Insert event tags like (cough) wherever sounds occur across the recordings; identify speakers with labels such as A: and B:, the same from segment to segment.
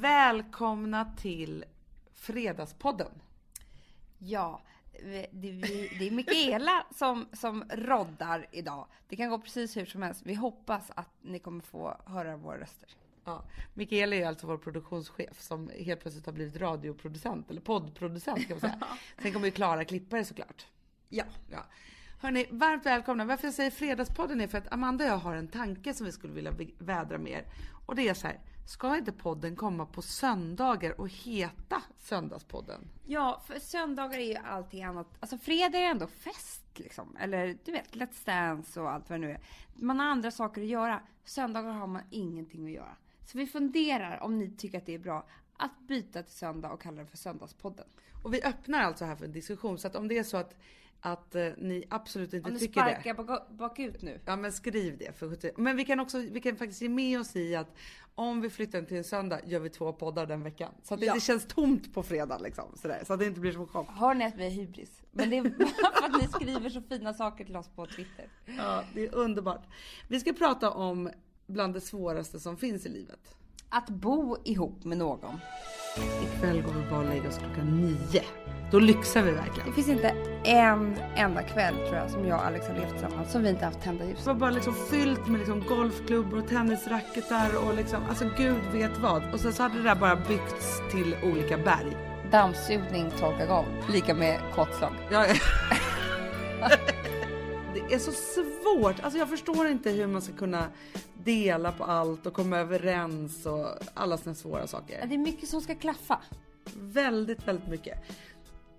A: Välkomna till Fredagspodden.
B: Ja, det, vi, det är Mikaela som, som roddar idag. Det kan gå precis hur som helst. Vi hoppas att ni kommer få höra våra röster.
A: Ja, Mikaela är alltså vår produktionschef som helt plötsligt har blivit radioproducent eller poddproducent kan man säga. (laughs) Sen kommer ju Klara klippa det såklart.
B: Ja.
A: Ja. Hörni, varmt välkomna. Varför jag säger Fredagspodden är för att Amanda och jag har en tanke som vi skulle vilja vädra med er. Och det är så här, ska inte podden komma på söndagar och heta Söndagspodden?
B: Ja, för söndagar är ju allting annat. Alltså fredag är ändå fest liksom. Eller du vet, Let's Dance och allt vad det nu är. Man har andra saker att göra. Söndagar har man ingenting att göra. Så vi funderar om ni tycker att det är bra att byta till söndag och kalla det för Söndagspodden.
A: Och vi öppnar alltså här för en diskussion. Så att om det är så att att eh, ni absolut inte
B: Om
A: tycker det.
B: sparkar bak, bakut nu.
A: Ja men skriv det. För, 70 men vi kan också, vi kan faktiskt ge med oss i att om vi flyttar till en söndag gör vi två poddar den veckan. Så att det
B: Ja.
A: inte känns tomt på fredag liksom. Sådär, så att det inte blir som en chock.
B: Hör ni att vi är hybris? Men det är bara (laughs) för att ni skriver så fina saker till oss på Twitter.
A: Ja, det är underbart. Vi ska prata om bland det svåraste som finns i livet.
B: Att bo ihop med någon.
A: Ikväll går vi bara och lägger oss klockan nio. Då lyxar vi verkligen.
B: Det finns inte en enda kväll tror jag som jag och Alex har levt tillsammans som vi inte haft tända ljus.
A: Det var bara liksom fyllt med liksom golfklubbor och tennisracketar och liksom, alltså gud vet vad. Och sen så hade det där bara byggts till olika berg.
B: Dammsugning, torka golv. Lika med kåtslag.
A: Ja. (laughs) Det är så svårt. Alltså jag förstår inte hur man ska kunna dela på allt och komma överens och alla såna svåra saker.
B: Det är mycket som ska klaffa.
A: Väldigt, väldigt mycket.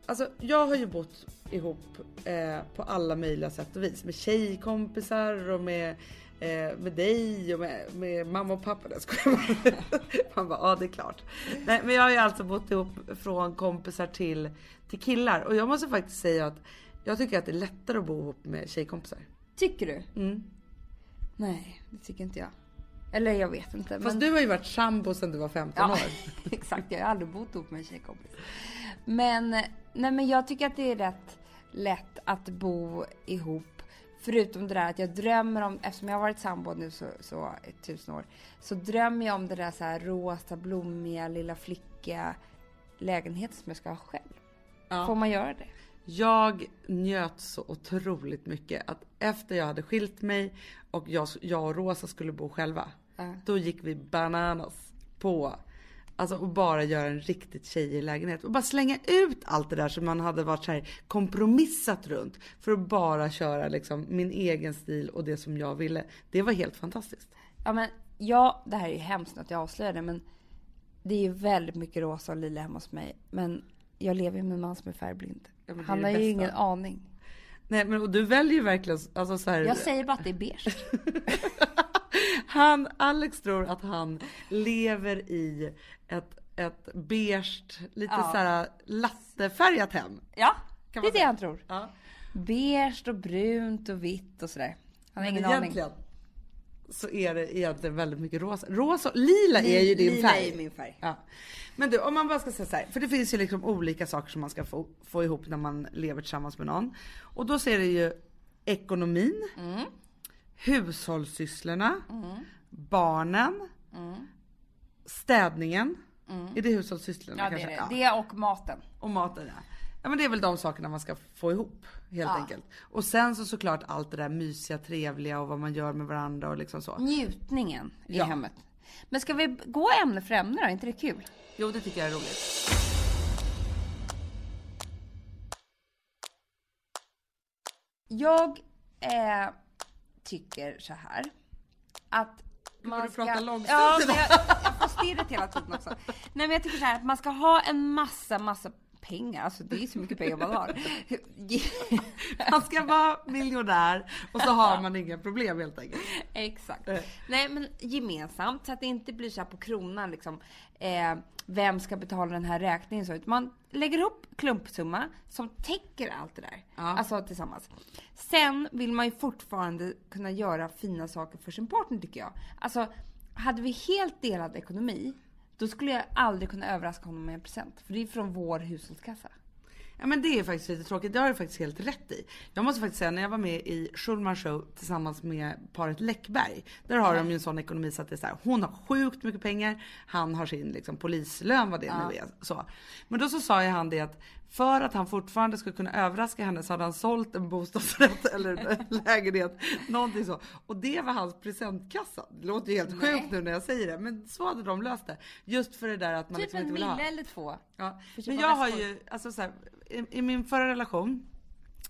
A: Alltså jag har ju bott ihop eh, på alla möjliga sätt och vis. Med tjejkompisar och med, eh, med dig och med, med mamma och pappa. Jag skojar. (laughs) Man bara, ja det är klart. Nej, men jag har ju alltså bott ihop från kompisar till, till killar. Och jag måste faktiskt säga att jag tycker att det är lättare att bo ihop med tjejkompisar.
B: Tycker du?
A: Mm.
B: Nej, det tycker inte jag. Eller jag vet inte.
A: Fast
B: men...
A: du har ju varit sambo sedan du var 15
B: Ja,
A: år. (laughs)
B: exakt. Jag har aldrig bott ihop med en tjejkompis. Men, nej, men jag tycker att det är rätt lätt att bo ihop. Förutom det där att jag drömmer om, eftersom jag har varit sambo nu så, så tusen år, så drömmer jag om det där så här rosa, blommiga, lilla flickiga lägenheten som jag ska ha själv.
A: Ja.
B: Får man göra det?
A: Jag njöt så otroligt mycket att efter jag hade skilt mig och jag, jag och Rosa skulle bo själva.
B: Ja.
A: Då gick vi bananas på Alltså att bara göra en riktigt tjejig lägenhet och bara slänga ut allt det där som man hade varit så här kompromissat runt för att bara köra liksom min egen stil och det som jag ville. Det var helt fantastiskt.
B: Ja men, ja, det här är ju hemskt att jag avslöjar det men det är ju väldigt mycket rosa och lila hemma hos mig. Men jag lever ju med en man som är färgblind.
A: Ja,
B: Han har ju ingen aning.
A: Nej men och du väljer verkligen alltså så här,
B: Jag säger bara att det är beige. (laughs)
A: Han, Alex tror att han lever i ett, ett beige, lite
B: Ja.
A: så här lattefärgat hem.
B: Ja,
A: Kan
B: det är det
A: säga.
B: han tror.
A: Ja.
B: Beige och brunt och vitt och sådär. Han har
A: Men
B: ingen aning.
A: så är det egentligen väldigt mycket rosa. Rosa, lila är ju din
B: Lila
A: färg.
B: är min färg.
A: Ja. Men du, om man bara ska säga så här, för det finns ju liksom olika saker som man ska få, få ihop när man lever tillsammans med någon. Och då ser det ju ekonomin,
B: Mm.
A: Hushållssysslorna, barnen, städningen. Är det hushållssysslorna
B: Mm. Ja, det
A: kanske?
B: är det. Det och maten.
A: Och maten ja. Ja men det är väl de sakerna man ska få ihop helt
B: Ja.
A: enkelt. Och sen så såklart allt det där mysiga, trevliga och vad man gör med varandra och liksom så.
B: Njutningen i
A: Ja.
B: hemmet. Men ska vi gå ämne för ämne då? Är inte det kul?
A: Jo det tycker jag är roligt.
B: Jag eh, tycker så här. Att man
A: du prata långsamt
B: Ja, men jag, jag får stirret hela tiden också. Nej men jag tycker så här att man ska ha en massa, massa pengar. Alltså det är så mycket pengar man har. (laughs)
A: Man ska vara miljonär och så har man inga problem helt enkelt.
B: Exakt.
A: Eh.
B: Nej men gemensamt så att det inte blir så här på kronan liksom. Eh, vem ska betala den här räkningen så? Man lägger ihop klumpsumma som täcker allt det där.
A: Ja.
B: Alltså tillsammans. Sen vill man ju fortfarande kunna göra fina saker för sin partner tycker jag. Alltså hade vi helt delad ekonomi då skulle jag aldrig kunna överraska honom med en present. För det är från vår hushållskassa.
A: Ja men det är faktiskt lite tråkigt, det har du faktiskt helt rätt i. Jag måste faktiskt säga när jag var med i Schulman show tillsammans med paret Läckberg. Där har de ju en sån ekonomi så att det är så här, hon har sjukt mycket pengar, han har sin liksom polislön vad det
B: Ja.
A: nu är. Så. Men då så sa ju han det att för att han fortfarande skulle kunna överraska henne så hade han sålt en bostadsrätt (laughs) eller en lägenhet. Någonting så. Och det var hans presentkassa. Det låter ju helt
B: Nej.
A: sjukt nu när jag säger det. Men så hade de löst det. Just för det där att man
B: Typ
A: liksom
B: en
A: inte vill ha.
B: mille eller två.
A: Ja. Men jag har ju, alltså så här, i, i min förra relation,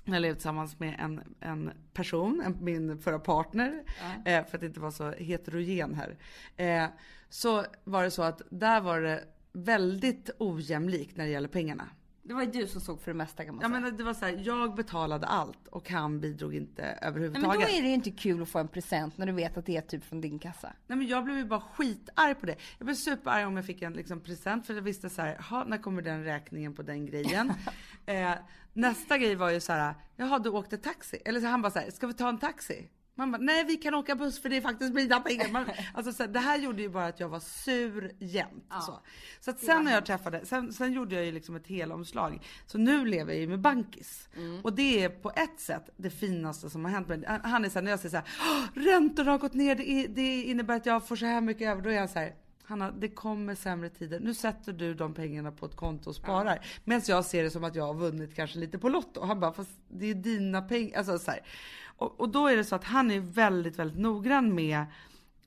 A: när jag levde tillsammans med en, en person, en, min förra partner,
B: Ja.
A: eh, för att inte vara så heterogen här. Eh, så var det så att där var det väldigt ojämlikt när det gäller pengarna.
B: Det var ju du som såg för det mesta kan man säga.
A: menar det var så här, jag betalade allt och han bidrog inte
B: Nej, men
A: överhuvudtaget.
B: då är det ju inte kul att få en present när du vet att det är typ från din kassa.
A: Nej men jag blev ju bara skitarg på det. Jag blev superarg om jag fick en liksom, present för jag visste så här, "Ha, när kommer den räkningen på den grejen? (laughs) eh, nästa grej var ju så här, jaha du åkte taxi? Eller så han bara så här, ska vi ta en taxi? Man bara, nej vi kan åka buss för det är faktiskt mina pengar. Man, (laughs) alltså, så här, det här gjorde ju bara att jag var sur jämt.
B: Ja.
A: Så, så att sen när jag träffade, sen, sen gjorde jag ju liksom ett helomslag. Så nu lever jag ju med Bankis.
B: Mm.
A: Och det är på ett sätt det finaste som har hänt mig. Han- Han är såhär, när jag säger såhär, "Åh, räntorna har gått ner, det, det innebär att jag får så här mycket över. Då är jag så här. Hanna, det kommer sämre tider. Nu sätter du de pengarna på ett konto och sparar. Medan jag ser det som att jag har vunnit kanske lite på Lotto. Han bara, fast det är dina pengar. Alltså så. Och, och då är det så att han är väldigt, väldigt noggrann med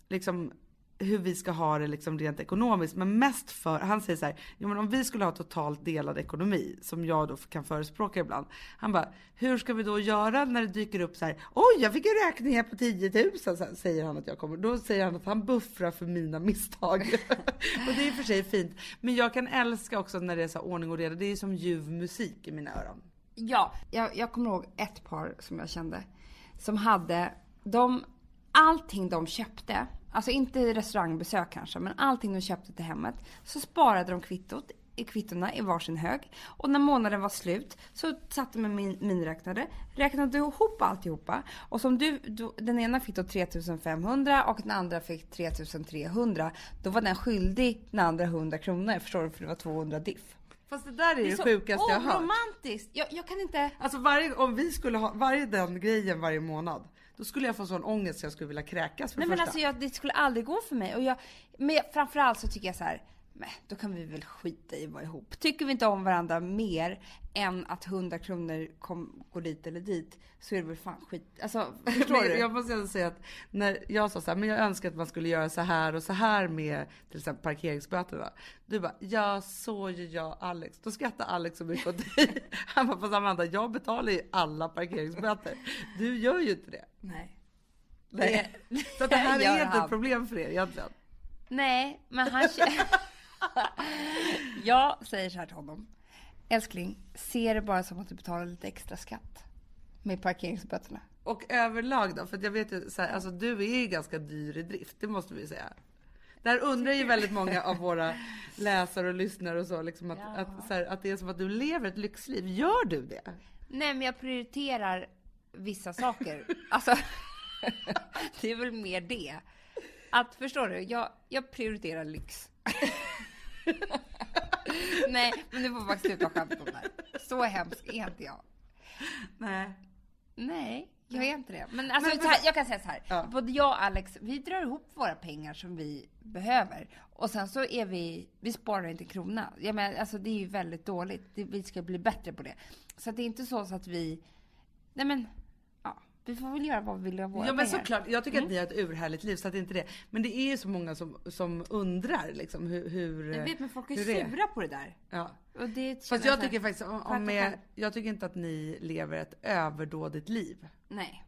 A: liksom hur vi ska ha det liksom rent ekonomiskt. Men mest för, han säger så här, jo men om vi skulle ha totalt delad ekonomi, som jag då kan förespråka ibland. Han bara, hur ska vi då göra när det dyker upp så här, oj jag fick en räkning här på 10 000, så säger han att jag kommer. Då säger han att han buffrar för mina misstag. (laughs) och det är i och för sig fint. Men jag kan älska också när det är så här ordning och reda, det är som ljuv musik i mina öron.
B: Ja, jag, jag kommer ihåg ett par som jag kände. Som hade, de, allting de köpte, alltså inte restaurangbesök kanske, men allting de köpte till hemmet. Så sparade de kvittot, i kvittona i varsin hög. Och när månaden var slut så satt de med min, miniräknare, räknade ihop alltihopa. Och som du, du, den ena fick då 3500 och den andra fick 3300. Då var den skyldig den andra 100 kronor, förstår du? För det var 200 diff.
A: Fast det där är det,
B: så
A: sjukaste jag har hört.
B: oromantiskt! Jag, jag kan inte...
A: Alltså varje, om vi skulle ha varje den grejen varje månad. Då skulle jag få sån ångest så jag skulle vilja kräkas för
B: Nej men alltså jag, det skulle aldrig gå för mig. Och jag, men framförallt så tycker jag så här, men då kan vi väl skita i att vara ihop. Tycker vi inte om varandra mer än att 100 kronor kom, går dit eller dit så är det väl fan skit. Alltså (laughs) förstår du?
A: Jag måste säga att när jag sa så här, men jag önskar att man skulle göra så här och så här med till exempel parkeringsböterna. Du bara, ja så gör jag Alex. Då skrattar Alex så mycket åt dig. (laughs) Han bara, fast Amanda jag betalar ju alla parkeringsböter. Du gör ju inte det.
B: Nej.
A: Nej. Så att det här (laughs) är inte ett problem för er egentligen.
B: Nej, men han kä- (laughs) Jag säger så här till honom. Älskling, se det bara som att du betalar lite extra skatt. Med parkeringsböterna.
A: Och överlag då? För jag vet ju så här, alltså du är ju ganska dyr i drift, det måste vi säga. Där undrar ju väldigt många av våra (laughs) läsare och lyssnare och så, liksom att,
B: Ja.
A: att, så här, att det är som att du lever ett lyxliv. Gör du det?
B: Nej, men jag prioriterar vissa saker. Alltså, (laughs) det är väl mer det. Att, förstår du? Jag, jag prioriterar lyx. (laughs) Nej, men du får faktiskt sluta skämta om det här. Så hemsk är inte jag.
A: Nej.
B: Nej, jag är inte det. Men alltså,
A: Men-
B: så här, jag kan säga så här.
A: Ja.
B: Både jag och Alex, vi drar ihop våra pengar som vi behöver. Och sen så är vi, vi sparar inte en krona. Jag menar, alltså det är ju väldigt dåligt. Det, vi ska bli bättre på det. Så det är inte så, så att vi, nej men, vi får väl göra vad vi vill av våra
A: Ja men
B: pengar.
A: såklart, jag tycker
B: Mm.
A: att ni har ett urhärligt liv så att det är inte det. Men det är ju så många som, som undrar liksom hur... hur
B: Jag vet, men folk är
A: hur det är.
B: sura på det där.
A: Ja.
B: Och det
A: Fast jag tycker faktiskt om, om
B: själv.
A: jag tycker inte att ni lever ett överdådigt liv.
B: Nej,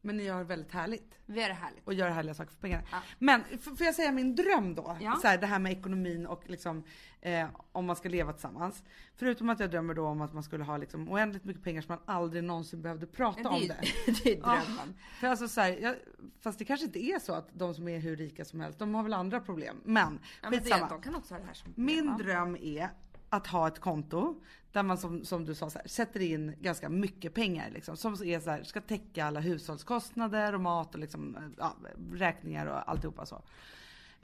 A: Men ni har väldigt härligt.
B: vi är det härligt.
A: och göra härliga saker för pengarna.
B: Ja.
A: Men får jag säga min dröm då?
B: Ja.
A: Så här, det här med ekonomin och liksom, eh, om man ska leva tillsammans. Förutom att jag drömmer då om att man skulle ha liksom oändligt mycket pengar så man aldrig någonsin behövde prata
B: Det
A: om det. (laughs)
B: det är
A: Ja.
B: drömmen.
A: För alltså så här, jag, fast det kanske inte är så att de som är hur rika som helst, de har väl andra problem. Men,
B: Ja, men det, de kan också ha det här som
A: Min
B: ja.
A: dröm är att ha ett konto där man som, som du sa så här, sätter in ganska mycket pengar liksom, som är så här, ska täcka alla hushållskostnader och mat och liksom, ja, räkningar och alltihopa så.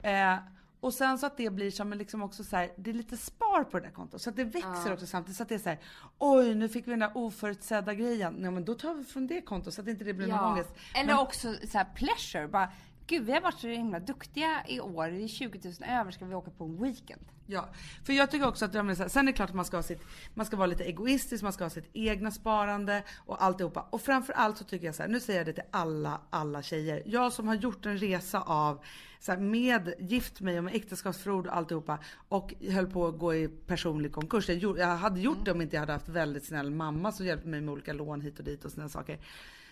A: Eh, Och sen så att det blir som liksom också så här, det är lite spar på det där kontot. Så att det växer också samtidigt. Så att det är så här, oj nu fick vi den där oförutsedda grejen. Nej men då tar vi från det kontot så att inte det blir någon ångest.
C: Eller
A: Men-
C: också så här pleasure. Bara, Gud, vi har varit så himla duktiga i år. Det är 20 000 över. Ska vi åka på en weekend?
A: Ja, för jag tycker också att så här, sen är det klart att man ska, ha sitt, man ska vara lite egoistisk, man ska ha sitt egna sparande och alltihopa. Och framförallt så tycker jag så här, nu säger jag det till alla, alla tjejer. Jag som har gjort en resa av, så här, med gift mig och med äktenskapsförord och alltihopa och höll på att gå i personlig konkurs. Jag, gjorde, jag hade gjort det om inte jag hade haft väldigt snäll mamma som hjälpte mig med olika lån hit och dit och sådana saker.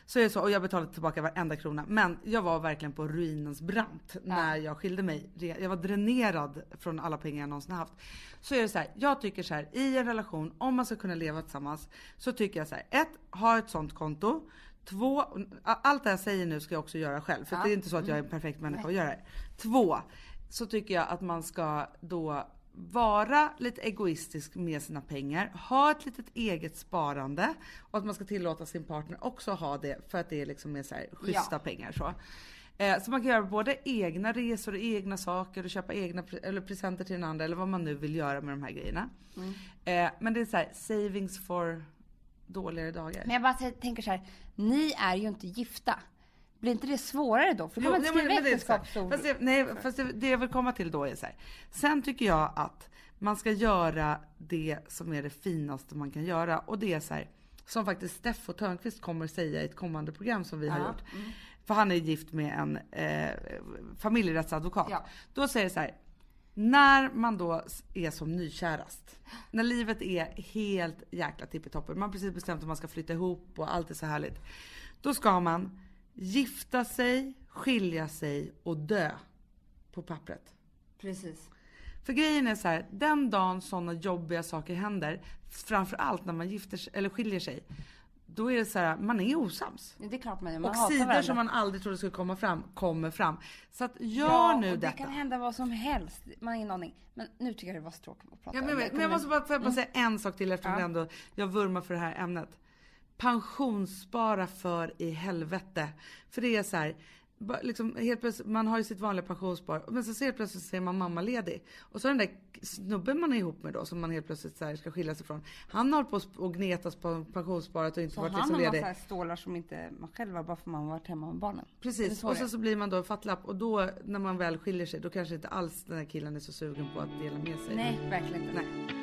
A: Så är det så, och jag betalade tillbaka varenda krona. Men jag var verkligen på ruinens brant när jag skilde mig. Jag var dränerad från alla pengar jag någonsin haft. Så är det så här, jag tycker så här, i en relation, om man ska kunna leva tillsammans, så tycker jag så här, ett, ha ett sånt konto. Två, allt det jag säger nu ska jag också göra själv. För
C: Ja.
A: det är inte så att jag är en perfekt människa att göra det. Två, så tycker jag att man ska då vara lite egoistisk med sina pengar, ha ett litet eget sparande och att man ska tillåta sin partner också ha det för att det är liksom mer så här schyssta
C: Ja.
A: pengar så. Eh, så man kan göra både egna resor och egna saker och köpa egna eller presenter till den andra eller vad man nu vill göra med de här grejerna. Eh, men det är så här savings for dåligare dagar.
C: Men jag bara tänker så här. Ni är ju inte gifta. Blir inte det svårare då? För då man
A: nej,
C: inte skriva äktenskapsord.
A: Fast det, nej, fast det, det jag vill komma till då är så här. Sen tycker jag att man ska göra det som är det finaste man kan göra och det är så här. Som faktiskt Steffo Törnqvist kommer säga i ett kommande program som vi har
C: Ja,
A: gjort. För han är gift med en eh, familjerättsadvokat.
C: Ja.
A: Då säger det så här. När man då är som nykärast, när livet är helt jäkla tippitoppen, man har precis bestämt att man ska flytta ihop och allt är så härligt. Då ska man gifta sig, skilja sig och dö på pappret.
C: Precis.
A: För grejen är så här, den dagen sådana jobbiga saker händer, framförallt när man gifter sig, eller skiljer sig, då är det så här, man är osams.
C: Ja, det är klart man gör. Man
A: Och sidor
C: varandra.
A: som man aldrig trodde skulle komma fram, kommer fram. Så att gör
C: ja,
A: nu
C: och det
A: detta.
C: kan hända vad som helst. Man har ingen aning. Men nu tycker jag det var så tråkigt att prata
A: Ja,
C: om
A: men,
C: det.
A: men, jag måste bara, får jag bara
C: Mm.
A: säga en sak till eftersom
C: Ja.
A: jag ändå, jag vurmar för det här ämnet. Pensionsspara för i helvete. För det är så här, liksom, helt plötsligt, man har ju sitt vanliga pensionsspar men så helt plötsligt så är man mammaledig. Och så den där snubben man är ihop med då som man helt plötsligt så ska skilja sig från. Han har hållit på och gnetas på pensionssparet och inte
C: Så
A: varit
C: han
A: liksom
C: har
A: ledig.
C: massa stålar som inte man själv har bara för man har varit hemma med barnen.
A: Precis,
C: så
A: och så,
C: är?
A: så blir man då fattlapp och då när man väl skiljer sig då kanske inte alls den här killen är så sugen på att dela med sig.
C: Nej, verkligen inte.
A: Nej.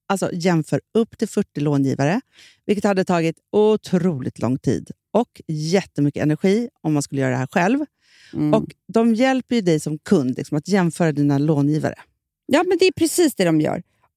D: alltså, jämför upp till 40 långivare, vilket hade tagit otroligt lång tid och jättemycket energi om man skulle göra det här själv.
B: Mm.
D: Och De hjälper ju dig som kund liksom, att jämföra dina långivare.
B: Ja, men det är precis det de gör.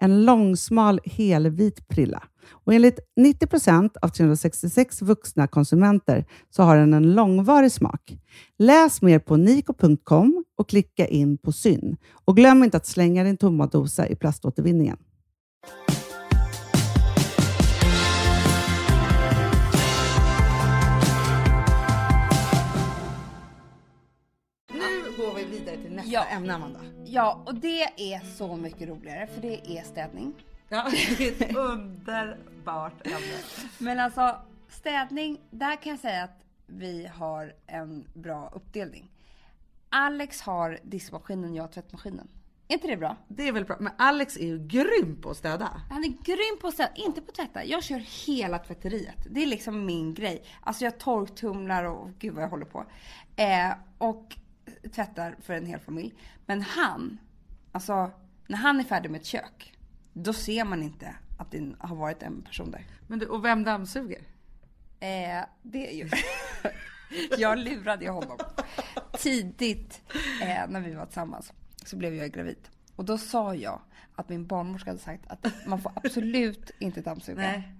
D: En långsmal helvit prilla. Och enligt 90 procent av 366 vuxna konsumenter så har den en långvarig smak. Läs mer på niko.com och klicka in på Syn. Och glöm inte att slänga din tomma dosa i plaståtervinningen.
A: Nästa
B: Ja.
A: ämne Amanda.
B: Ja, och det är så mycket roligare för det är städning.
A: Ja, det är ett (laughs) underbart ämne.
B: Men alltså städning, där kan jag säga att vi har en bra uppdelning. Alex har diskmaskinen, jag har tvättmaskinen. Är inte det bra?
A: Det är väl bra. Men Alex är ju grym på att städa.
B: Han är grym på att städa, inte på att tvätta. Jag kör hela tvätteriet. Det är liksom min grej. Alltså jag torktumlar och gud vad jag håller på. Eh, och tvättar för en hel familj. Men han, alltså när han är färdig med ett kök, då ser man inte att det har varit en person där.
A: Men du, och vem dammsuger?
B: Eh, det är ju... (laughs) jag lurade ju honom. Tidigt eh, när vi var tillsammans så blev jag gravid. Och då sa jag att min barnmorska hade sagt att man får absolut inte dammsuga.
A: Nej.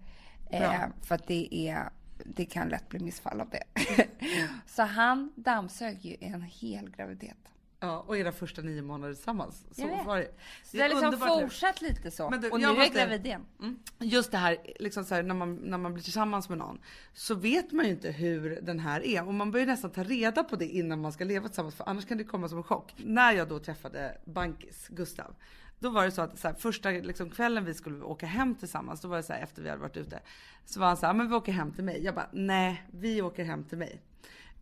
B: Eh, för att det är, det kan lätt bli missfall av det. (laughs) så han dammsög ju en hel graviditet.
A: Ja, och era första nio månader tillsammans. Så
B: Jag vet.
A: var det.
B: Så det har liksom fortsatt lite så.
A: Du,
B: och nu är jag gravid igen. Mm.
A: Just det här, liksom så här, när, man, när man blir tillsammans med någon så vet man ju inte hur den här är och man börjar nästan ta reda på det innan man ska leva tillsammans för annars kan det komma som en chock. När jag då träffade Bankis, Gustav, då var det så att så här, första liksom, kvällen vi skulle åka hem tillsammans, då var det så här efter vi hade varit ute, så var han så här, men vi åker hem till mig. Jag bara, nej, vi åker hem till mig.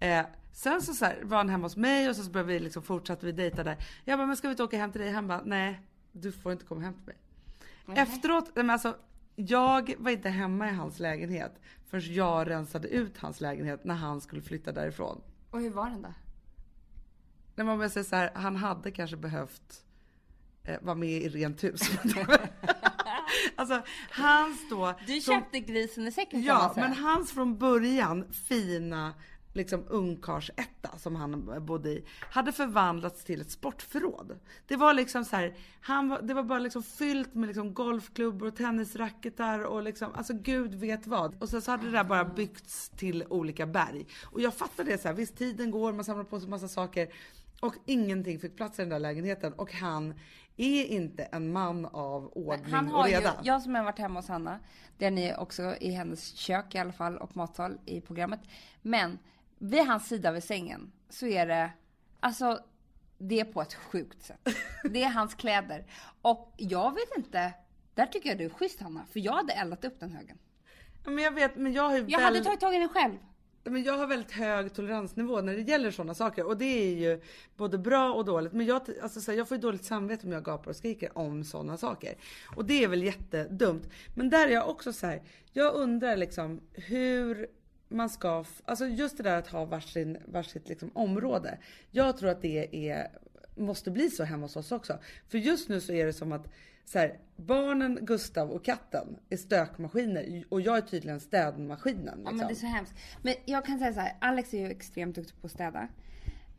A: Eh, sen så, så här, var han hemma hos mig och så, så började vi liksom fortsatte vi dejta där. Jag bara, men ska vi inte åka hem till dig? Han bara, nej, du får inte komma hem till mig. Efteråt, nej, men alltså, jag var inte hemma i hans lägenhet förrän jag rensade ut hans lägenhet när han skulle flytta därifrån.
B: Och hur var den då?
A: När man säger så här, han hade kanske behövt eh, vara med i rent hus. (laughs) (laughs) alltså hans då.
B: Du
A: från-
B: köpte grisen i säcken
A: Ja, men hans från början fina liksom ungkarlsetta som han bodde i hade förvandlats till ett sportförråd. Det var liksom så här, han var, det var bara liksom fyllt med liksom golfklubbor och tennisracketar och liksom, alltså gud vet vad. Och sen så hade det där bara byggts till olika berg. Och jag fattade det så här, visst tiden går, man samlar på sig massa saker och ingenting fick plats i den där lägenheten och han är inte en man av ordning
B: Han
A: och
B: har ju,
A: reda.
B: jag som har varit hemma hos Hanna, där ni är också i hennes kök i alla fall och matsal i programmet. Men vid hans sida vid sängen så är det, alltså det är på ett sjukt sätt. Det är hans kläder. Och jag vet inte, där tycker jag du är schysst Hanna, för jag hade eldat upp den högen.
A: Men jag vet, men jag har ju
B: Jag
A: väl...
B: hade tagit tag i den själv.
A: Men jag har väldigt hög toleransnivå när det gäller sådana saker och det är ju både bra och dåligt. Men jag, alltså, så här, jag får ju dåligt samvete om jag gapar och skriker om sådana saker. Och det är väl jättedumt. Men där är jag också så här. jag undrar liksom hur man ska, alltså just det där att ha varsin, varsitt liksom område. Jag tror att det är, måste bli så hemma hos oss också. För just nu så är det som att så här, barnen, Gustav och katten är stökmaskiner och jag är tydligen städmaskinen. Liksom.
B: Ja men det är så hemskt. Men jag kan säga så här, Alex är ju extremt duktig på att städa.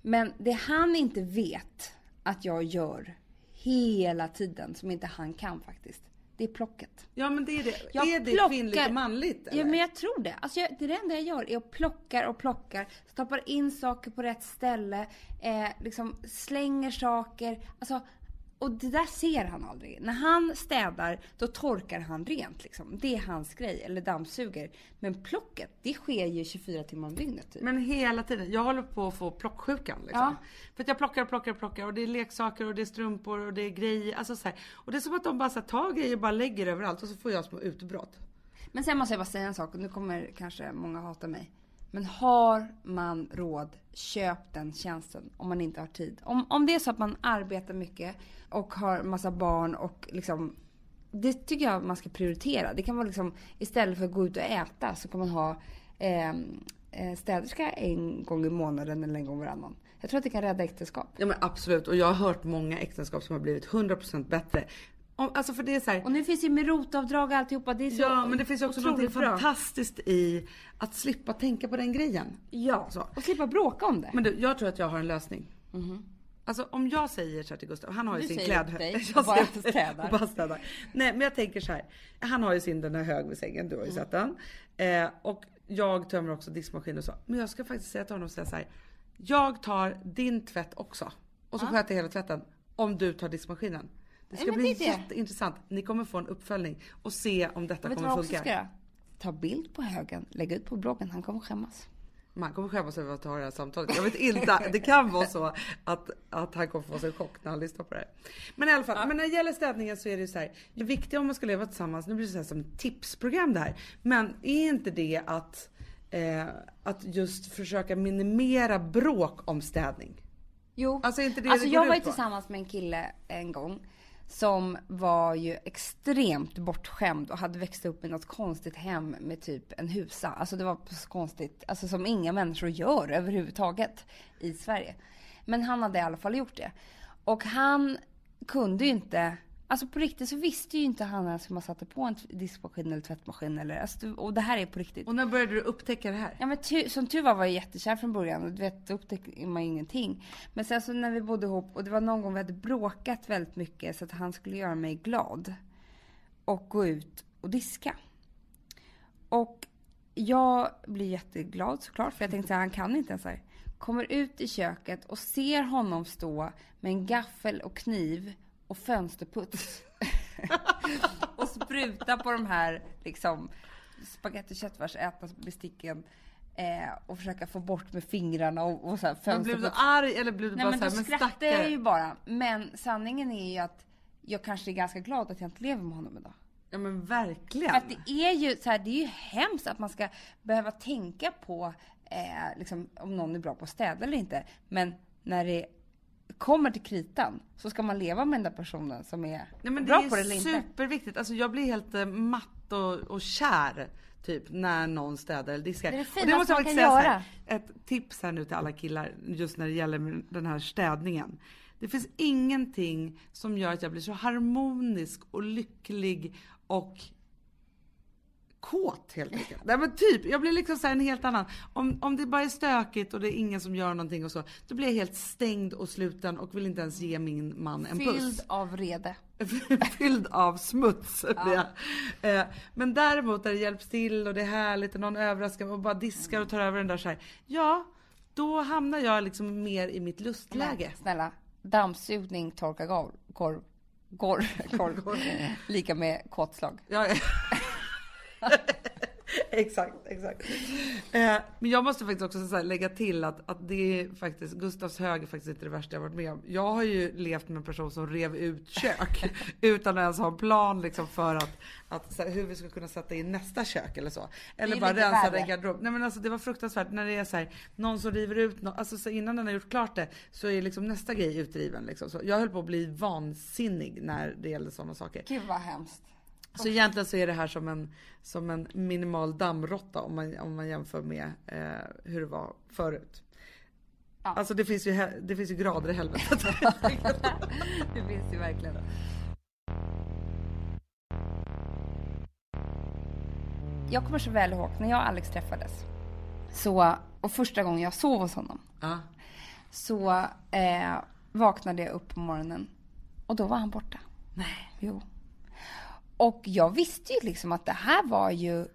B: Men det han inte vet att jag gör hela tiden, som inte han kan faktiskt, det är plocket.
A: Ja men det är det.
B: Jag
A: är det
B: plockar-
A: kvinnligt och manligt eller?
B: Ja men jag tror det. Alltså jag, det enda jag gör är att plockar och plockar. Stoppar in saker på rätt ställe. Eh, liksom slänger saker. Alltså, och det där ser han aldrig. När han städar då torkar han rent liksom. Det är hans grej. Eller dammsuger. Men plocket det sker ju 24 timmar om dygnet typ.
A: Men hela tiden. Jag håller på att få plocksjukan liksom.
B: Ja.
A: För att jag plockar och plockar och plockar och det är leksaker och det är strumpor och det är grejer. Alltså så här. Och det är som att de bara så här, tar grejer och bara lägger överallt och så får jag små utbrott.
B: Men sen måste jag bara säga en sak och nu kommer kanske många hata mig. Men har man råd, köp den tjänsten om man inte har tid. Om, om det är så att man arbetar mycket och har massa barn och liksom det tycker jag man ska prioritera. Det kan vara liksom istället för att gå ut och äta så kan man ha ehm, eh, städerska en gång i månaden eller en gång varannan. Jag tror att det kan rädda äktenskap.
A: Ja men absolut och jag har hört många äktenskap som har blivit 100% bättre. Om, alltså för det är så här,
B: Och nu finns ju med rotavdrag och alltihopa. Det är så
A: Ja men det finns ju också något fantastiskt i att slippa tänka på den grejen.
B: Ja,
A: Så.
B: och slippa bråka om det.
A: Men du, jag tror att jag har en lösning. Alltså om jag säger så här till Gustav, han har ju
B: Du
A: sin
B: säger
A: klädhög.
B: åt dig (laughs)
A: Jag
B: bara
A: säger-
B: städar. (laughs)
A: bara städar. Nej men jag tänker så här. Han har ju sin den här hög vid sängen, du har ju sett den. Eh, och jag tömmer också diskmaskin och så. Men jag ska faktiskt säga till honom och säga så här. Jag tar din tvätt också. Och så sköter jag hela tvätten. Om du tar diskmaskinen. Det ska
B: men
A: bli
B: det
A: jätteintressant. Ni kommer få en uppföljning och se om detta
B: Vet du
A: kommer
B: vad jag
A: funka.
B: Ta bild på högen, lägga ut på bloggen. Han kommer skämmas.
A: Man kommer skämmas över att ha det här samtalet. Jag vet inte, det kan vara så att, att han kommer få sig en chock när han lyssnar på det här. Men i alla fall, men när det gäller städningen så är det ju så här. Det viktiga om man ska leva tillsammans, nu blir det så här som tipsprogram det här. Men är inte det att, eh, att just försöka minimera bråk om städning?
B: Jo,
A: Alltså, inte det
B: alltså
A: det
B: jag var ju tillsammans med en kille en gång som var ju extremt bortskämd och hade växt upp i något konstigt hem med typ en husa. Alltså det var så konstigt, alltså som inga människor gör överhuvudtaget i Sverige. Men han hade i alla fall gjort det. Och han kunde ju inte, alltså på riktigt så visste ju inte han ens hur man satte på en diskmaskin eller tvättmaskin eller, alltså, och det här är på riktigt.
A: Och när började du upptäcka det här?
B: Ja men tu, som tur var var jag jättekär från början och du vet, då upptäckte man ingenting. Men sen så när vi bodde ihop och det var någon gång vi hade bråkat väldigt mycket så att han skulle göra mig glad. Och gå ut och diska. Och jag blir jätteglad såklart för jag tänkte att han kan inte ens här. Kommer ut i köket och ser honom stå med en gaffel och kniv och fönsterputs. (laughs) och spruta på de här liksom spagetti köttfärsätna besticken. Eh, och försöka få bort med fingrarna och, och så här
A: Men blev du
B: fönsterputs.
A: arg eller blev du
B: Nej
A: bara
B: men
A: så
B: då
A: här, men
B: skrattar jag ju
A: stackare?
B: bara. Men sanningen är ju att jag kanske är ganska glad att jag inte lever med honom idag.
A: Ja men verkligen.
B: För att det är ju så här, det är ju hemskt att man ska behöva tänka på eh, liksom, om någon är bra på att städa eller inte. Men när det kommer till kritan så ska man leva med den där personen som är
A: Nej, men
B: bra
A: det
B: på det
A: är
B: eller inte.
A: superviktigt. Alltså jag blir helt eh, matt och, och kär typ när någon städar eller diskar.
B: Det är det
A: och
B: finaste man kan
A: säga så här,
B: göra.
A: Ett tips här nu till alla killar just när det gäller den här städningen. Det finns ingenting som gör att jag blir så harmonisk och lycklig och kåt helt enkelt. Nej men typ, jag blir liksom så en helt annan. Om, om det bara är stökigt och det är ingen som gör någonting och så, då blir jag helt stängd och sluten och vill inte ens ge min man en puss.
B: Fylld av rede. (laughs)
A: fylld av smuts. jag. Eh, Men däremot när det hjälps till och det är härligt och någon överraskar och bara diskar och tar över den där så här. Ja, då hamnar jag liksom mer i mitt lustläge.
B: Snälla, dammsugning, torka golv, korv, korv, korv, lika med kåtslag.
A: Ja, ja. (laughs) (laughs) exakt, exakt. Eh, men jag måste faktiskt också här lägga till att, att det är faktiskt, Gustavs hög är faktiskt inte det värsta jag varit med om. Jag har ju levt med en person som rev ut kök (laughs) utan att ens ha en plan liksom för att, att här, hur vi ska kunna sätta in nästa kök eller så. Eller bara rensa en garderob. Nej men alltså det var fruktansvärt när det är så här, någon som river ut något, alltså så innan den har gjort klart det så är liksom nästa grej utdriven liksom. Så jag höll på att bli vansinnig när det gällde sådana saker.
B: Gud vad hemskt.
A: Så egentligen så är det här som en, som en minimal dammråtta om man, om man jämför med eh, hur det var förut.
B: Ja.
A: Alltså det finns, ju, det finns ju grader i helvetet. (laughs) (laughs)
B: det finns ju verkligen. Jag kommer så väl ihåg när jag och Alex träffades. Så, och första gången jag sov hos honom.
A: ja.
B: Så eh, vaknade jag upp på morgonen. Och då var han borta.
A: Nej.
B: Jo. Och jag visste ju liksom att det här var ju...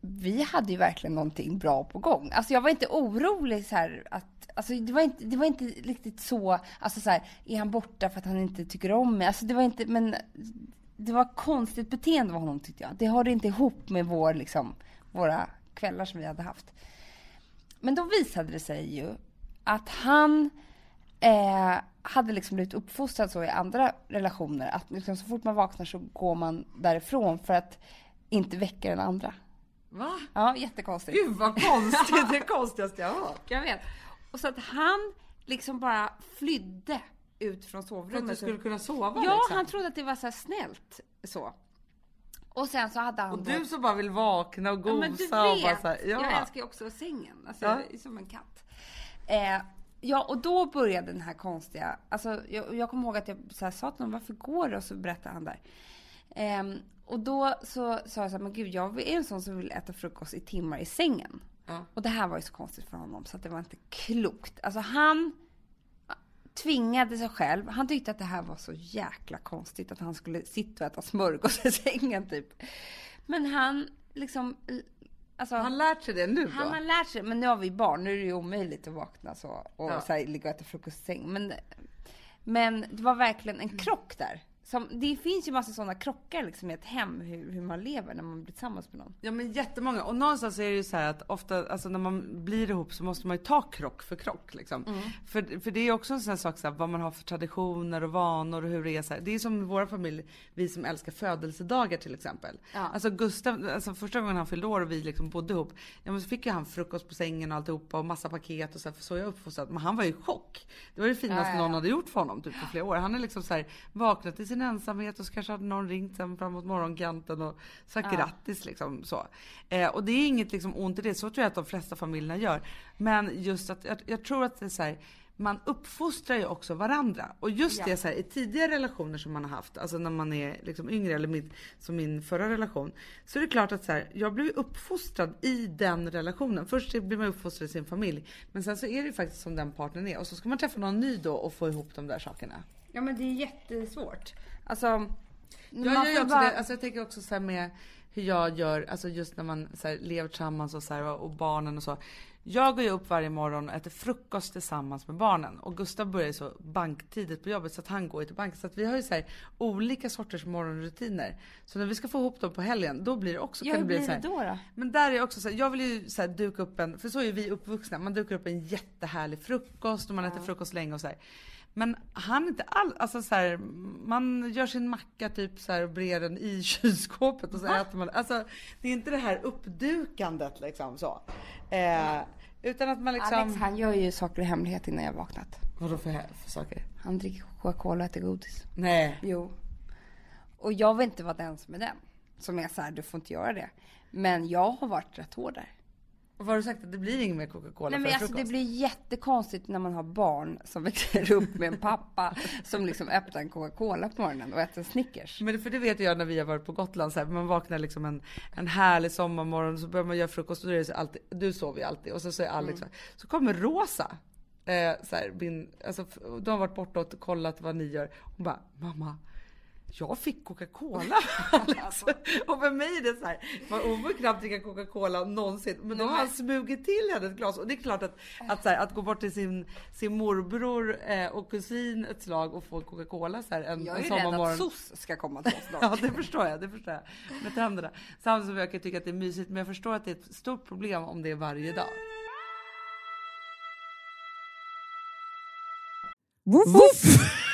B: Vi hade ju verkligen någonting bra på gång. Alltså jag var inte orolig så här att... Alltså det var inte, det var inte riktigt så... Alltså så här, är han borta för att han inte tycker om mig? Alltså det var inte... Men det var konstigt beteende av honom tyckte jag. Det hörde inte ihop med vår, liksom, våra kvällar som vi hade haft. Men då visade det sig ju att han eh, hade liksom blivit uppfostrad så i andra relationer. Att liksom så fort man vaknar så går man därifrån för att inte väcka den andra.
A: Va?
B: Ja, jättekonstigt.
A: Gud vad konstigt, (laughs) det konstigaste jag har hört.
B: Jag vet. Och så att han liksom bara flydde ut från
A: För att
B: sovrummet.
A: du skulle kunna sova
B: Ja,
A: liksom.
B: han trodde att det var så snällt så. Och sen så hade han
A: Och du som bara vill vakna och
B: Ja,
A: gosa
B: men du
A: och bara
B: vet,
A: så här, ja.
B: jag älskar ju också sängen. Alltså,
A: Ja.
B: jag är som en katt. Eh, ja, och då började den här konstiga... Alltså, jag, jag kommer ihåg att jag så här, sa till honom, varför går det? Och så berättade han där. Ehm, och då så sa jag så här, men gud, jag är en sån som vill äta frukost i timmar i sängen.
A: Ja.
B: Och det här var ju så konstigt för honom så att det var inte klokt. Alltså han tvingade sig själv. Han tyckte att det här var så jäkla konstigt att han skulle sitta och äta smörgås i sängen typ. Men han liksom... Alltså,
A: Har han lärt sig det nu då?
B: han har lärt sig, men nu har vi barn, nu är det ju omöjligt att vakna så och
A: Ja.
B: så här, ligga och äta frukost i säng. Men, men det var verkligen en krock där. Som, det finns ju massa sådana krockar liksom i ett hem, hur, hur man lever när man blir tillsammans med någon.
A: Ja men jättemånga. Och någonstans är det ju så att ofta, alltså när man blir ihop så måste man ju ta krock för krock liksom.
B: Mm.
A: För, för det är också en sån här sak så här, vad man har för traditioner och vanor och hur det är så här. Det är som vår familj, vi som älskar födelsedagar till exempel.
B: Ja.
A: Alltså Gustav, alltså första gången han fyllde år och vi liksom bodde ihop, ja men så fick ju han frukost på sängen och alltihopa och massa paket och så här, för så är jag uppfostrad. Men han var ju i chock. Det var det finaste
B: Ja, ja,
A: någon hade gjort för honom typ för flera år. Han är liksom så här vaknat i sin ensamhet och så kanske hade någon ringt sen framåt morgonkanten och sagt
B: Ja.
A: grattis liksom så. Eh, och det är inget liksom ont i det, så tror jag att de flesta familjerna gör. Men just att jag, jag tror att det är så här, man uppfostrar ju också varandra. Och just
B: Ja.
A: det så här, i tidigare relationer som man har haft, alltså när man är liksom yngre eller min, som min förra relation. Så är det klart att så här, jag blev uppfostrad i den relationen. Först blir man uppfostrad i sin familj. Men sen så är det ju faktiskt som den partnern är. Och så ska man träffa någon ny då och få ihop de där sakerna.
B: Ja men det är jättesvårt. Alltså,
A: Jag gör ju också
B: bara-
A: det, alltså jag tänker också så med hur jag gör, alltså just när man så här lever tillsammans och, så här, och barnen och så. Jag går ju upp varje morgon och äter frukost tillsammans med barnen och Gustav börjar ju så banktidigt på jobbet så att han går ju till banken. Så att vi har ju så här olika sorters morgonrutiner. Så när vi ska få ihop dem på helgen, då blir det också,
B: Ja,
A: kan
B: hur
A: det bli
B: blir
A: så här,
B: det då? då?
A: men där är också så här, jag vill ju så här duka upp en, för så är vi uppvuxna, man dukar upp en jättehärlig frukost och man äter frukost länge och så här. Men han inte alls, alltså så här, man gör sin macka typ så här och brer den i kylskåpet och så äter man. Alltså det är inte det här uppdukandet liksom så. Eh, utan att man liksom.
B: Alex han gör ju saker i hemlighet innan jag vaknat.
A: Vadå för, för saker?
B: Han dricker Coca-Cola och äter godis.
A: Nej.
B: Jo. Och jag vill inte vara den som är den. Som är så här, du får inte göra det. Men jag har varit rätt hård där.
A: Vad har du sagt? Att det blir ingen mer Coca-Cola
B: Nej men alltså det blir jättekonstigt när man har barn som växer upp med en pappa som liksom öppnar en Coca-Cola på morgonen och äter Snickers.
A: Men för det vet jag när vi har varit på Gotland, så här, man vaknar liksom en, en härlig sommarmorgon så börjar man göra frukost och då är det så alltid, du sover ju alltid och så säger Alex så, här, så kommer Rosa. Eh, så här, min, alltså, de har varit borta och kollat vad ni gör. Hon bara, mamma jag fick Coca-Cola Alex. (laughs) Och för mig är det så här, hon får knappt dricka Coca-Cola någonsin. Men då har han smugit till henne ett glas. Och det är klart att, att, så här, att gå bort till sin, sin morbror eh, och kusin ett slag och få Coca-Cola så här en,
B: Jag
A: en
B: är ju rädd
A: sommarmorgon.
B: att SOS ska komma till oss. (laughs)
A: Ja det förstår jag, det förstår jag. Med tänderna. Samtidigt som jag kan tycka att det är mysigt men jag förstår att det är ett stort problem om det är varje dag.
E: Woof, woof. (laughs)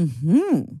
E: Mm-hmm.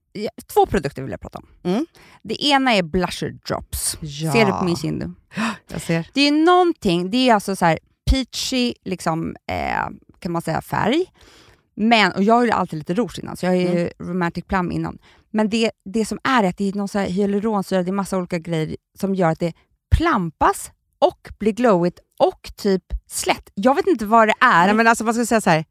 B: två produkter vill jag prata om.
E: Mm.
B: Det ena är blusher drops.
E: Ja.
B: Ser du på min kind? (gasps)
E: Jag ser.
B: Det är någonting, det är alltså så här peachy liksom, eh, kan man säga färg. Men, och jag har ju alltid lite rouge innan, så jag är ju romantic plum innan. Men det, det som är att det är någon så här hyaluronsyra, det är massa olika grejer som gör att det plampas och blir glowigt och typ slätt. Jag vet inte vad det är.
E: Nej, men alltså man ska säga så här.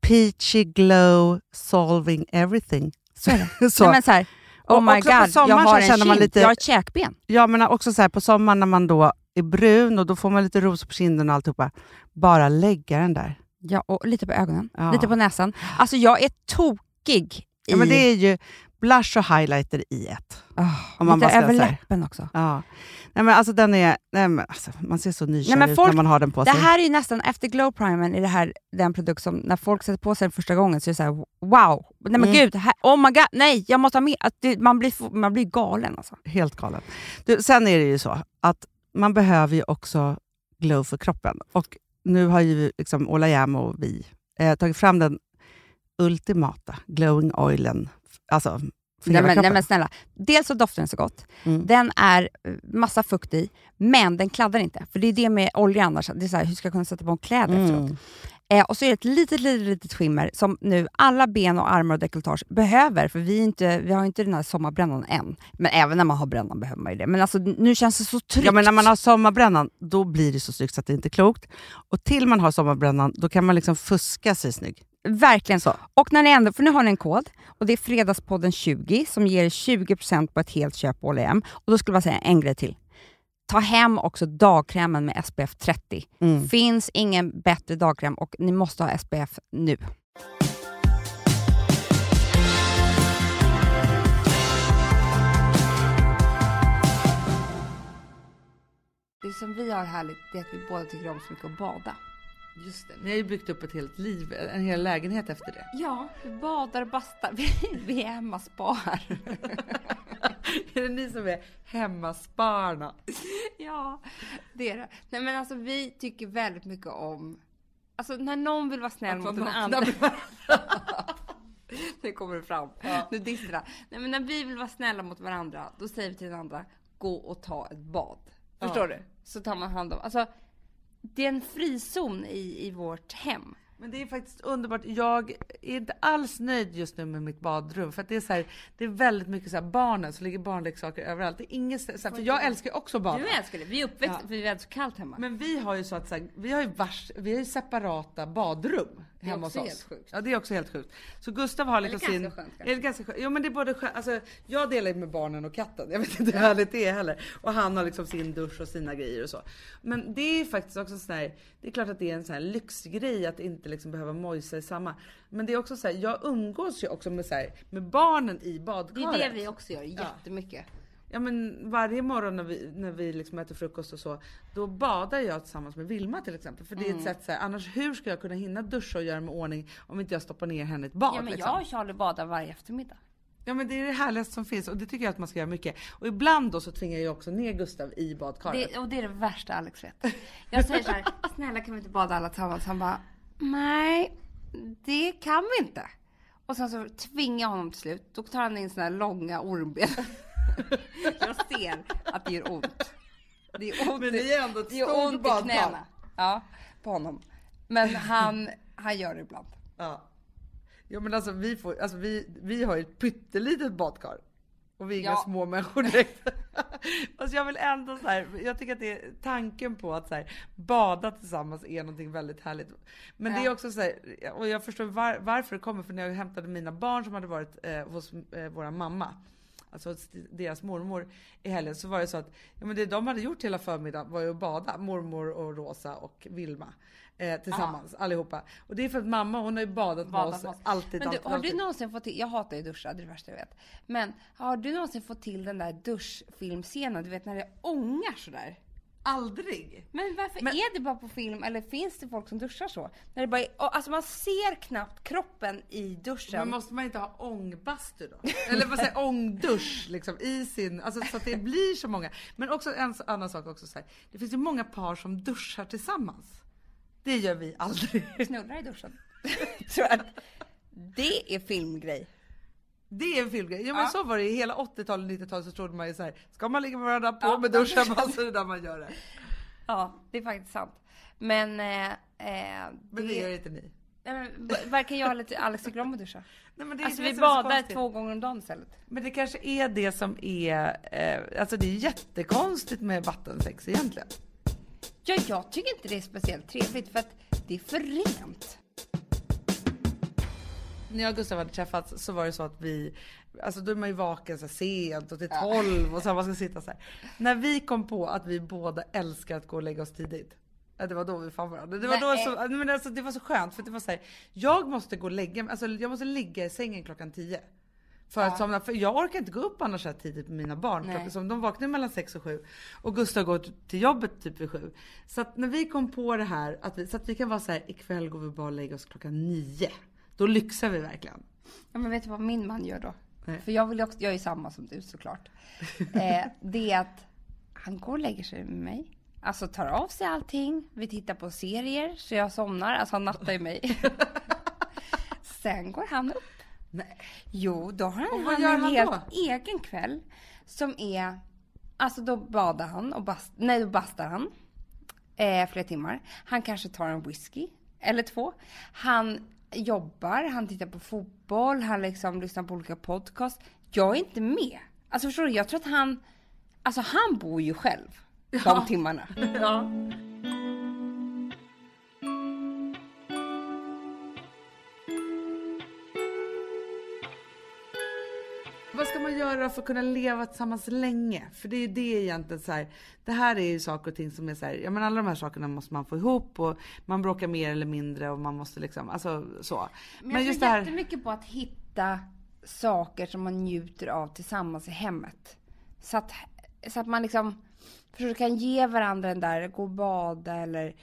E: peachy glow solving everything.
F: Så är det. (laughs)
E: Så.
F: Nej, men så här, oh
E: Och
F: my
E: också på
F: god, jag
E: sommaren
F: har en
E: känner man lite-
F: jag har ett käkben.
E: Ja, men också så här, på sommaren när man då är brun och då får man lite rosor på kinden och alltihopa. Bara lägga den där.
F: Ja, och lite på ögonen,
E: Ja.
F: lite på näsan. Alltså jag är tokig i...
E: Ja, men det är ju blush och highlighter i ett.
F: Oh,
E: om man
F: lite över läppen också.
E: Ja. Nej, men alltså den är, nej, men alltså, man ser så nykär
F: Nej,
E: ut
F: folk-
E: när man har den på
F: Det
E: sig.
F: här är ju nästan, efter glow primern, är det här den produkt som när folk sätter på sig den första gången så är det så här: wow, nej men
E: Mm.
F: gud, här, oh my god, nej jag måste ha mer. Att det, man, blir, man blir galen alltså.
E: Helt galen. Du, sen är det ju så att man behöver ju också glow för kroppen. Och nu har ju liksom Ola Jäm och vi eh, tagit fram den ultimata glowing oilen. Alltså
F: Nej men, nej men snälla, dels så doftar den så gott,
E: Mm.
F: den är eh, massa fukt i, men den kladdar inte. För det är det med olja annars, det är så här, hur ska jag kunna sätta på kläder efteråt? Eh, och så är det ett litet, litet, litet skimmer som nu alla ben och armar och dekolletage behöver, för vi, inte, vi har inte den här sommarbrännan än. Men även när man har brännan behöver man ju det. Men alltså, nu känns det så tryggt.
E: Ja, men när man har sommarbrännan, då blir det så snyggt så att det inte är klokt. Och till man har sommarbrännan, då kan man liksom fuska sig snygg.
F: Verkligen
E: Så.
F: Och när ni ändå, för nu har ni en kod och det är Fredagspodden 20 som ger 20% på ett helt köp på H&M. Och då skulle jag säga en grej till. Ta hem också dagkrämen med SPF 30.
E: Mm.
F: Finns ingen bättre dagkräm och ni måste ha SPF nu.
B: Det som vi har härligt det är att vi båda tycker om så mycket att bada.
A: Just det. Ni har ju byggt upp ett helt liv, en hel lägenhet efter det.
B: Ja, vi badar och bastar. (laughs) Vi, vi är hemma spar. (laughs) (laughs)
A: är det ni som är hemmasparna? (laughs)
B: Ja, det är det. Nej men alltså vi tycker väldigt mycket om, alltså när någon vill vara snäll mot den andra. (laughs) Nu kommer det fram. Nu dissar. Nej men när vi vill vara snälla mot varandra, då säger vi till den andra, gå och ta ett bad. Förstår du? Så tar man hand om, alltså det är en frizon i, i vårt hem.
A: Men det är faktiskt underbart. Jag är inte alls nöjd just nu med mitt badrum. För det är så här, det är väldigt mycket så här barnen som ligger barnleksaker överallt. Det är inget, så här, för jag älskar också bada.
B: Du älskar det, vi är uppväxta
A: Ja.
B: för vi hade så kallt hemma.
A: Men vi har ju så att så här, vi har ju vars, vi har ju separata badrum
B: Det är
A: hemma
B: också
A: hos oss.
B: helt sjukt.
A: Ja, det är också helt sjukt. Så Gustav har liksom sin...
B: skönt kanske.
A: det ganska skönt? Jo, men det är både skönt. Alltså, jag delar ju med barnen och katten. Jag vet inte hur härligt det är heller. Och han har liksom sin dusch och sina grejer och så. Men det är faktiskt också sån här, det är klart att det är en sån här lyxgrej att inte liksom behöva mojsa i samma. Men det är också så här, jag umgås ju också med så här, med barnen i
B: Det
A: badkaret.
B: är det vi också gör jättemycket.
A: Ja men varje morgon när vi, när vi liksom äter frukost och så, då badar jag tillsammans med Vilma till exempel. För det är
B: Mm.
A: ett sätt så här, annars hur ska jag kunna hinna duscha och göra mig i ordning om inte jag stoppar ner henne i ett bad?
B: Ja men
A: liksom?
B: jag och Charlie badar varje eftermiddag.
A: Ja men det är det härligaste som finns och det tycker jag att man ska göra mycket. Och ibland då så tvingar jag också ner Gustav i badkaret.
B: Det, och det är det värsta Alex vet. Jag säger så här, (laughs) snälla kan vi inte bada alla tillsammans? Han bara, nej det kan vi inte. Och sen så tvingar jag honom till slut. Då tar han in såna här långa ormben. (laughs) (laughs) Jag ser att det gör ont. Det är ont,
A: Men det är ändå ett
B: det gör ont i knäna. Ja, på honom. Men han, han gör det ibland.
A: Ja. Ja men alltså vi, får, alltså vi, vi har ju ett pyttelitet badkar. Och vi är inga
B: Ja.
A: små människor direkt. (laughs) Fast jag vill ändå så här, jag tycker att det är tanken på att så här, bada tillsammans är någonting väldigt härligt. Men det är
B: Ja.
A: också så här, och jag förstår var, varför det kommer, för när jag hämtade mina barn som hade varit eh, hos eh, våra mamma, alltså deras mormor i helgen, så var det så att ja, men det de hade gjort hela förmiddagen var ju att bada, mormor och Rosa och Vilma. Eh, tillsammans allihopa. Och det är för att mamma hon har ju badat,
B: Badat
A: med oss
B: med oss.
A: alltid.
B: Men du,
A: alltid,
B: har
A: alltid.
B: du någonsin fått till, jag hatar ju duscha, det är det värsta jag vet. Men har du någonsin fått till den där duschfilmscenen, du vet när det ångar sådär?
A: Aldrig!
B: Men varför
A: Men-
B: är det bara på film eller finns det folk som duschar så? När det bara är, alltså man ser knappt kroppen i duschen.
A: Men måste man inte ha ångbastu då? Eller vad säger ångdusch liksom i sin, alltså så att det blir så många. Men också en annan sak också så här, det finns ju många par som duschar tillsammans. Det gör vi aldrig.
B: Knullar i duschen. (laughs) Tror jag. Det är filmgrej.
A: Det är en filmgrej. Ja men
B: Ja.
A: så var det i hela 80-talet och 90-talet så trodde man ju så här, ska man ligga med varandra på
B: Ja,
A: med duschen,
B: duschar.
A: alltså det (laughs) är där man gör det.
B: Ja, det är faktiskt sant. Men, eh, eh,
A: Men det gör inte ni.
B: Nej, men, v- verkar jag lite Alex tycker om att duscha.
A: Nej, men det är
B: Alltså
A: det
B: vi
A: som är så
B: badar två gånger om dagen istället.
A: Men det kanske är det som är, eh, alltså det är jättekonstigt med vattensex egentligen.
B: Ja, jag tycker inte det är speciellt trevligt för att det är för rent.
A: När jag och Gustav hade träffats så var det så att vi, alltså då är man ju vaken så sent och till 12 och så man ska sitta så här. När vi kom på att vi båda älskar att gå och lägga oss tidigt. Ja, det var då vi fann varandra. Det var, då så, men alltså, det var så skönt för det var så här, jag måste gå och lägga mig, alltså jag måste ligga i sängen klockan 10. För att somna, för jag orkar inte gå upp annars så här tidigt med mina barn.
B: Nej.
A: Som de vaknar mellan 6 och 7 och Gustav går till jobbet typ vid 7. Så att när vi kom på det här, att vi, så att vi kan vara så här, ikväll går vi bara och lägger oss klockan 9. Då lyxar vi verkligen.
B: Ja, men vet du vad min man gör då?
A: Nej.
B: För jag vill ju också, jag är samma som du såklart. (laughs) Eh, det är att han går och lägger sig med mig. Alltså tar av sig allting. Vi tittar på serier så jag somnar. Alltså han nattar ju mig. (laughs) Sen går han upp.
A: Nej.
B: Jo, då har han, han en
A: han
B: helt
A: då?
B: egen kväll. Som är, alltså då badar han och bast, nej då bastar han. Eh, flera timmar. Han kanske tar en whisky eller två. Han jobbar, han tittar på fotboll, han liksom lyssnar på olika podcast. Jag är inte med. Alltså förstår du, jag tror att han, alltså han bor ju själv de timmarna.
A: Ja. Göra för att kunna leva tillsammans länge? För det är ju det egentligen så här. Det här är ju saker och ting som är så här. Ja men alla de här sakerna måste man få ihop och man bråkar mer eller mindre och man måste liksom, alltså så.
B: Men, jag tror jättemycket på att hitta saker som man njuter av tillsammans i hemmet. Så att, så att man liksom förstår, du, kan ge varandra den där, gå och bada eller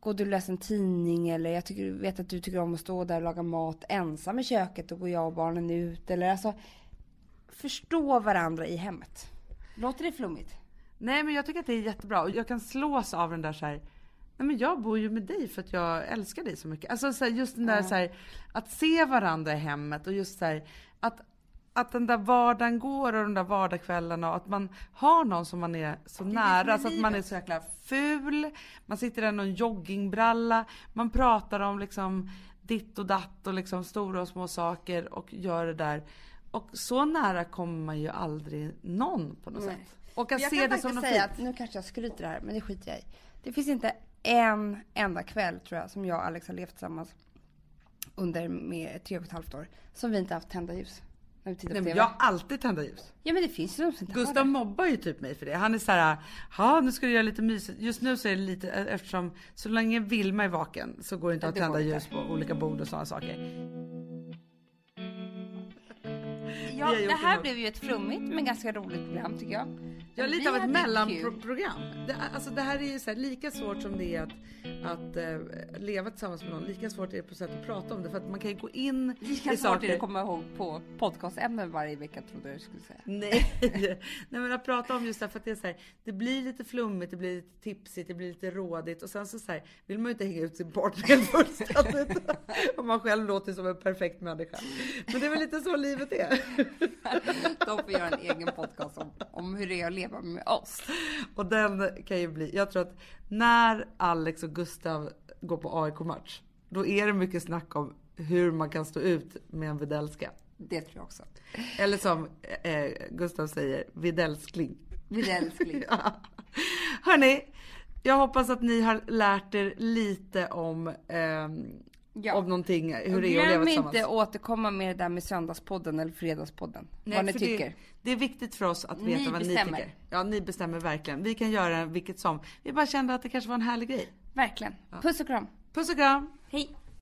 B: gå och läsa en tidning eller jag tycker, vet att du tycker om att stå där och laga mat ensam i köket och går jag och barnen ut eller alltså förstå varandra i hemmet. Låter det flummigt?
A: Nej men jag tycker att det är jättebra och jag kan slås av den där så här. Nej men jag bor ju med dig för att jag älskar dig så mycket. Alltså så här, just den där så här, att se varandra i hemmet och just så här, att, att den där vardagen går och de där vardagskvällarna och att man har någon som man är så nära så att man är så jäkla ful. Man sitter där i någon joggingbralla. Man pratar om liksom ditt och datt och liksom stora och små saker och gör det där. Och så nära kommer man ju aldrig någon på något
B: Nej.
A: sätt. Och att
B: jag
A: se
B: kan
A: det som något
B: säga
A: fint.
B: att, nu kanske jag skryter här, men det skiter jag i. Det finns inte en enda kväll tror jag som jag och Alex har levt tillsammans under med tre och ett halvt år som vi inte haft tända ljus. När vi tittar
A: Nej,
B: på TV.
A: jag har alltid tända ljus.
B: Ja men det finns ju de som inte har
A: Gustav
B: det.
A: mobbar ju typ mig för det. Han är så här, ja nu ska du göra lite mysigt. Just nu så är det lite, eftersom så länge Vilma är vaken så går det inte att tända ljus på olika bord och sådana saker.
B: Ja, det här blev ju ett flummigt men ganska roligt program tycker jag.
A: Jag är
B: Vi
A: lite av ett mellanprogram. Det, alltså det här är ju så här, lika svårt som det är att, att eh, leva tillsammans med någon. Lika svårt är det på sätt att prata om det. För att man kan ju gå in
B: Lika
A: i
B: svårt är
A: saker.
B: det att komma ihåg på podcastämnen varje vecka trodde jag du skulle säga.
A: Nej. (laughs) Nej men att prata om just det här, för att det är så här, det blir lite flummigt, det blir lite tipsigt, det blir lite rådigt och sen så, så här, vill man ju inte hänga ut sin partner (laughs) fullständigt. (laughs) Om man själv låter som en perfekt människa. Men det är väl lite så livet är.
B: De får göra en egen podcast om, om hur det är att leva med oss.
A: Och den kan ju bli, jag tror att när Alex och Gustav går på AIK-match, då är det mycket snack om hur man kan stå ut med en Widellska.
B: Det tror jag också.
A: Eller som eh, Gustav säger, Widellskling.
B: Vid älskling. (laughs)
A: Hörni, jag hoppas att ni har lärt er lite om, ehm,
B: Ja.
A: om någonting, hur det är att leva
B: Glöm
A: tillsammans.
B: inte återkomma med det där med söndagspodden eller fredagspodden. vad ni tycker.
A: Det, det är viktigt för oss att
B: Ni
A: veta vad
B: bestämmer.
A: ni tycker. Ja, ni bestämmer verkligen. Vi kan göra vilket som. Vi bara kände att det kanske var en härlig grej.
B: Verkligen. Puss och kram.
A: Puss och kram!
B: Hej.